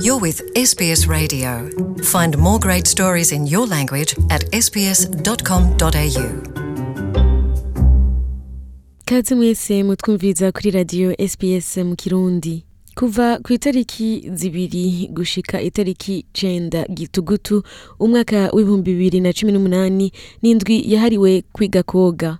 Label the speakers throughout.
Speaker 1: You're with SBS Radio. Find more great stories in your language at sbs.com.au.
Speaker 2: kaze mwese mutwumviriza kuri radiyo sps mu kirundi kuva ku itariki zibiri gushika itariki cenda gitugutu umwaka w'ibihumbi bibiri na cumi n'umunani n'indwi yahariwe kwiga koga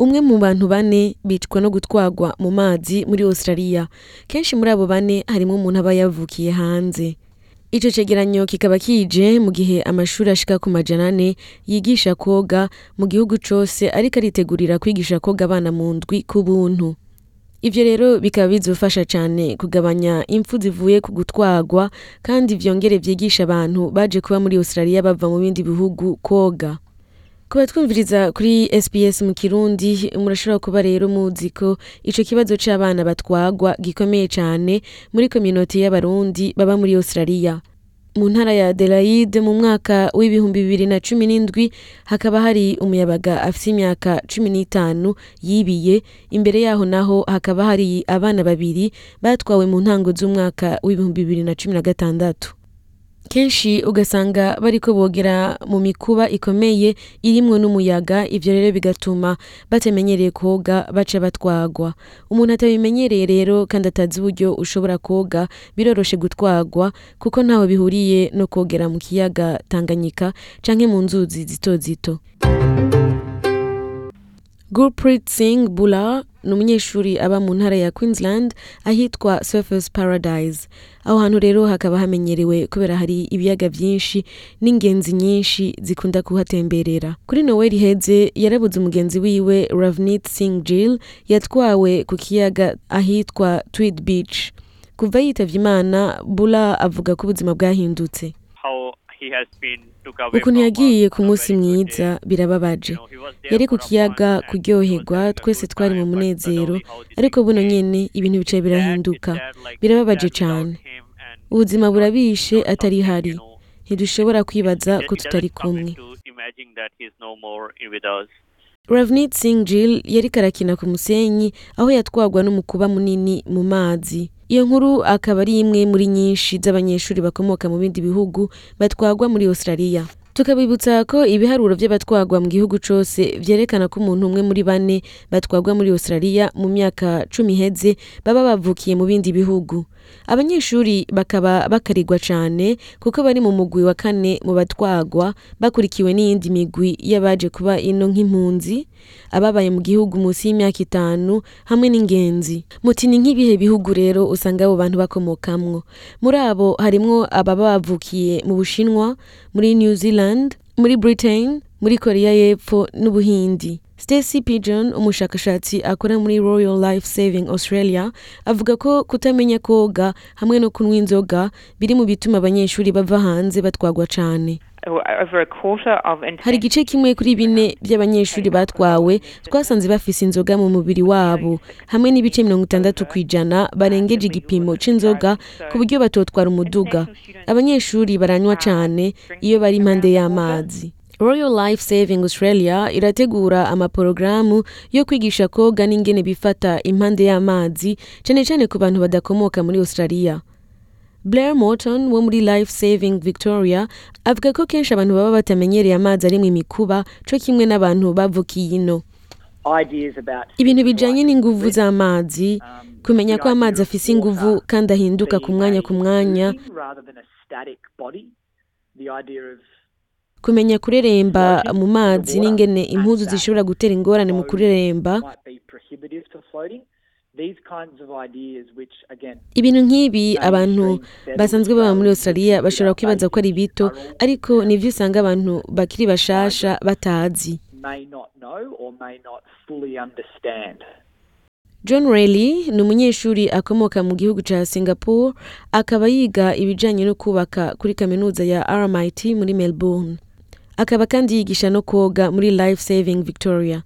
Speaker 2: umwe mu bantu bane bicwa no gutwarwa mu mazi muri australia. Kenshi muri abo bane harimo umuntu aba yavukiye hanze. Ico cegeranyo kikaba kije mu gihe amashuri ashika ku majana ane yigisha koga mu gihugu cose ariko aritegurira kwigisha koga abana mu ndwi ku buntu ivyo rero bikaba bizofasha cane kugabanya impfu zivuye ku gutwarwa kandi vyongere vyigisha abantu baje kuba muri australia bava mu bindi bihugu koga. Kuba twumviriza kuri sps mu kirundi murashobora kuba rero muzi ko ico kibazo c'abana batwagwa gikomeye cane muri kominoti y'abarundi baba muri australia. Mu ntara ya adelaide mu mwaka w'ibihumbi bibiri na cumi n'indwi hakaba hari umuyabaga afise imyaka cumi n'itanu yibiye. Imbere yaho naho hakaba hari abana babiri batwawe mu ntango z'umwaka w'ibihumbi bibiri na cumi na gatandatu. Kenshi ugasanga bariko bogera mu mikuba ikomeye irimwo n'umuyaga ivyo rero bigatuma batamenyereye koga baca batwagwa. Umuntu atabimenyereye rero kandi atazi uburyo ushobora koga biroroshe gutwagwa kuko ntaho bihuriye no kogera mu kiyaga tanganyika canke mu nzuzi zito zito. Gurpreet Singh Bula ni umunyeshuri aba mu ntara ya Queensland ahitwa Surfers Paradise. Aho hantu rero hakaba hamenyerewe kubera hari ibiyaga vyinshi n'ingenzi nyinshi zikunda kuhatemberera. Kuri Noel iheze yarabuze umugenzi wiwe Ravneet Singh Gill yatwawe ku kiyaga ahitwa Tweed Beach. Kuva yitavye Imana, Bula avuga ko ubuzima bwahindutse. Ukuntu yagiye ku munsi
Speaker 3: day.
Speaker 2: birababaje. Yari ku kiyaga kuryoherwa twese twari mu munezero. ariko buno nyene ibintu bicaye birahinduka. birababaje
Speaker 3: and
Speaker 2: ubuzima burabishe atari hari ntidushobora kwibaza ko tutari kumwe. Ravneet Singh Gill yariko arakina ku musenyi aho yatwagwa n'umukuba munini mu mazi. Iyo nkuru akaba ari imwe muri nyinshi z'abanyeshuri bakomoka mu bindi bihugu batwagwa muri Australia. Tukabibutsa ko ibiharuro vy'abatwagwa mu gihugu cose vyerekana ko umuntu umwe muri bane batwagwa muri Australia mu myaka cumi iheze baba bavukiye mu bindi bihugu. Abanyeshuri bakaba bakarirwa cane kuko bari mu mugwi wa kane mu batwagwa bakurikiwe n'iyindi migwi y'abaje kuba ino nk'impunzi ababaye mu gihugu munsi y'imyaka itanu hamwe n'ingenzi. Muti ni nk'ibihe bihugu rero usanga abo bantu bakomokamwo. Muri abo harimwo ababa bavukiye mu bushinwa muri new zealand muri britain muri korea y'epfo n'ubuhindi. Stacy Pigeon umushakashatsi akora muri Royal Life Saving Australia avuga ko kutamenya koga hamwe no kunywa inzoga biri mu bituma abanyeshuri bava hanze batwagwa
Speaker 4: of
Speaker 2: hari igice kimwe kuri bine by'abanyeshuri batwawe twasanze bafise inzoga mu mubiri wabo. Hamwe n'ibice mirongo itandatu ku ijana barengeje igipimo c'inzoga ku buryo batotwara umuduga. Abanyeshuri baranywa cane iyo bari impande y'amazi. Royal Life Saving Australia irategura amaporogaramu yo kwigisha koga n'ingene bifata impande y'amazi cane cane ku bantu badakomoka muri Australia. Blair Morton wo muri Life Saving Victoria avuga ko kenshi abantu baba batamenyereye amazi arimwo imikuba co kimwe n'abantu bavukiye ino. Ibintu bijanye n'inguvu z'amazi kumenya ko amazi afise inguvu kandi ahinduka ku mwanya ku mwanya. Kumenya kureremba mu mazi n'ingene impuzu zishobora gutera ingorane mu kureremba. ibintu nk'ibi abantu basanzwe baba muri australia bashobora kwibaza ko ari bito ariko nivyo usanga abantu bakiri bashasha batazi. john Reilly ni umunyeshuri akomoka mu gihugu ca singapore akaba yiga ibijanye no kubaka kuri kaminuza ya rmit muri melbourne. Akaba kandi yigisha no koga muri life saving victoria.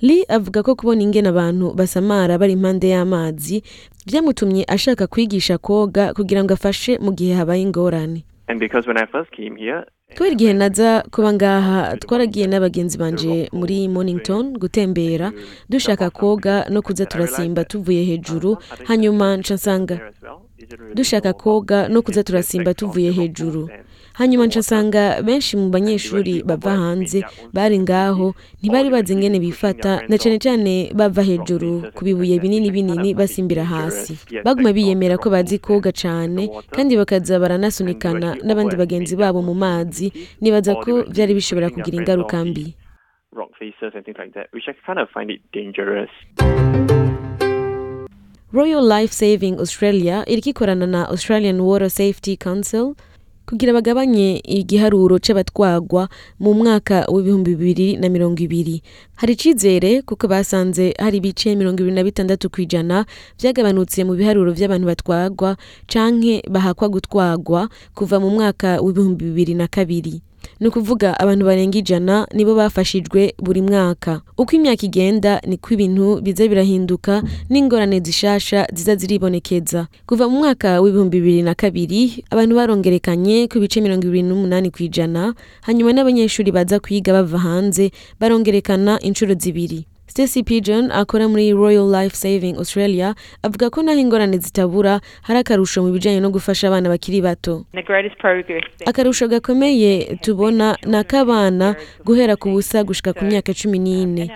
Speaker 2: Lee avuga ko kubona ingene abantu basamara bari impande y'amazi vyamutumye ashaka kwigisha koga kugira ngo afashe mu gihe habaye ingorane. Kubera igihe naza kuba ngaha twaragiye n'abagenzi banje muri mornington gutembera dushaka koga no kuza turasimba tuvuye hejuru hanyuma nsanga. Dushaka koga no kuza turasimba tuvuye hejuru. Hanyuma nsanga benshi mu banyeshuri bava hanze bari ngaho ntibari bazi ingene bifata na cane cane bava hejuru ku bibuye binini binini basimbira hasi baguma biyemera ko bazi koga cane kandi bakaza baranasunikana n'abandi bagenzi babo mu mazi nibaza ko vyari bishobora kugira ingaruka mbi
Speaker 5: rock faces and things like that, which I kind of find it dangerous.
Speaker 2: royal life saving australia iriko ikorana na australian water safety council kugira bagabanye igiharuro c'abatwagwa mu mwaka w'ibihumbi bibiri na mirongo ibiri. Hari icizere kuko basanze hari ibice mirongo ibiri na bitandatu kw'ijana vyagabanutse mu biharuro vy'abantu batwagwa canke bahakwa gutwagwa kuva mu mwaka w'ibihumbi bibiri na kabiri. Ni ukuvuga abantu barenga ijana nibo bafashijwe buri mwaka. Uko imyaka igenda niko ibintu biza birahinduka n'ingorane zishasha ziza ziribonekeza. Kuva mu mwaka w'ibihumbi bibiri na kabiri abantu barongerekanye ku bice mirongo ibiri n'umunani ku ijana hanyuma n'abanyeshuri baza kwiga bava hanze barongerekana inshuro zibiri. Stacy Pigeon akora muri Royal Life Saving Australia avuga ko naho ingorane zitabura hari akarusho mu bijanye no gufasha abana bakiri bato. Akarusho gakomeye tubona ni ak'abana guhera ku busa gushika ku myaka cumi n'ine.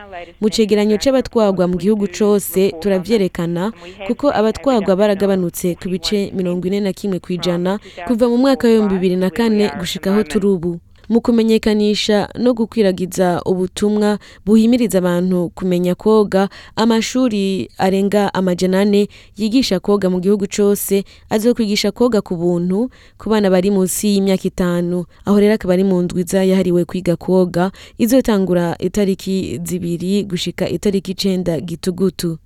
Speaker 2: Mu cegeranyo c'abatwagwa mu gihugu cose turavyerekana kuko abatwagwa baragabanutse ku bice mirongo ine na kimwe kw'ijana kuva mu mwaka w'ibihumbi bibiri na kane gushika aho turi ubu. Mu kumenyekanisha no gukwiragiza ubutumwa buhimiriza abantu kumenya koga. Amashuri arenga amajana ane yigisha koga mu gihugu cose azokwigisha koga ku buntu ku bana bari munsi y'imyaka itanu. Aho rero akaba ari mu ndwiza yahariwe kwiga koga izotangura itariki zibiri gushika itariki icenda gitugutu.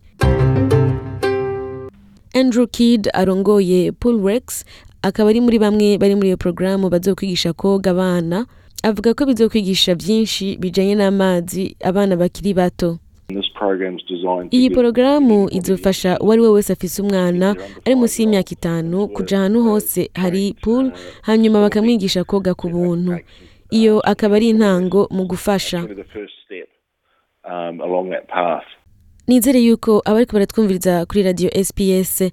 Speaker 2: Andrew Kidd arongoye Poolrex akaba ari muri bamwe bari muri iyo porogaramu bazokwigisha koga abana avuga ko bizokwigisha byinshi bijanye n'amazi abana bakiri bato. Iyi porogaramu izofasha uwo ari we wese afise umwana ari munsi y'imyaka itanu kuja ahantu hose hari pool hanyuma bakamwigisha koga ku buntu. iyo akaba ari intango mu gufasha.
Speaker 6: Um,
Speaker 2: nizere yuko abariko baratwumviriza kuri radio sps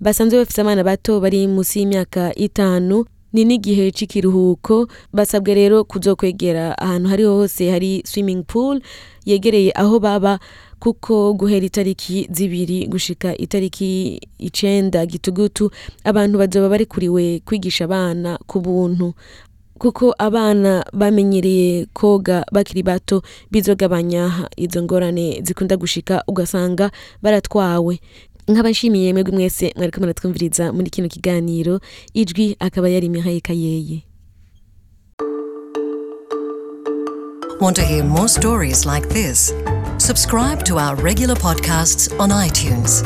Speaker 2: basanzwe bafise abana bato bari munsi y'imyaka itanu ni n'igihe c'ikiruhuko. Basabwe rero kuzokwegera ahantu hariho hose hari swimming pool yegereye aho baba kuko guhera itariki zibiri gushika itariki icenda gitugutu abantu bazoba barikuriwe kwigisha abana ku buntu. Kuko abana bamenyereye koga bakiri bato bizogabanya izo ngorane zikunda gushika ugasanga baratwawe. Nk'abashimiye mwebwe mwese mwariko muratwumviriza muri kino kiganiro ijwi akaba yari mihaye Kayeye
Speaker 1: Want to hear more stories like this? Subscribe to our regular podcasts on iTunes.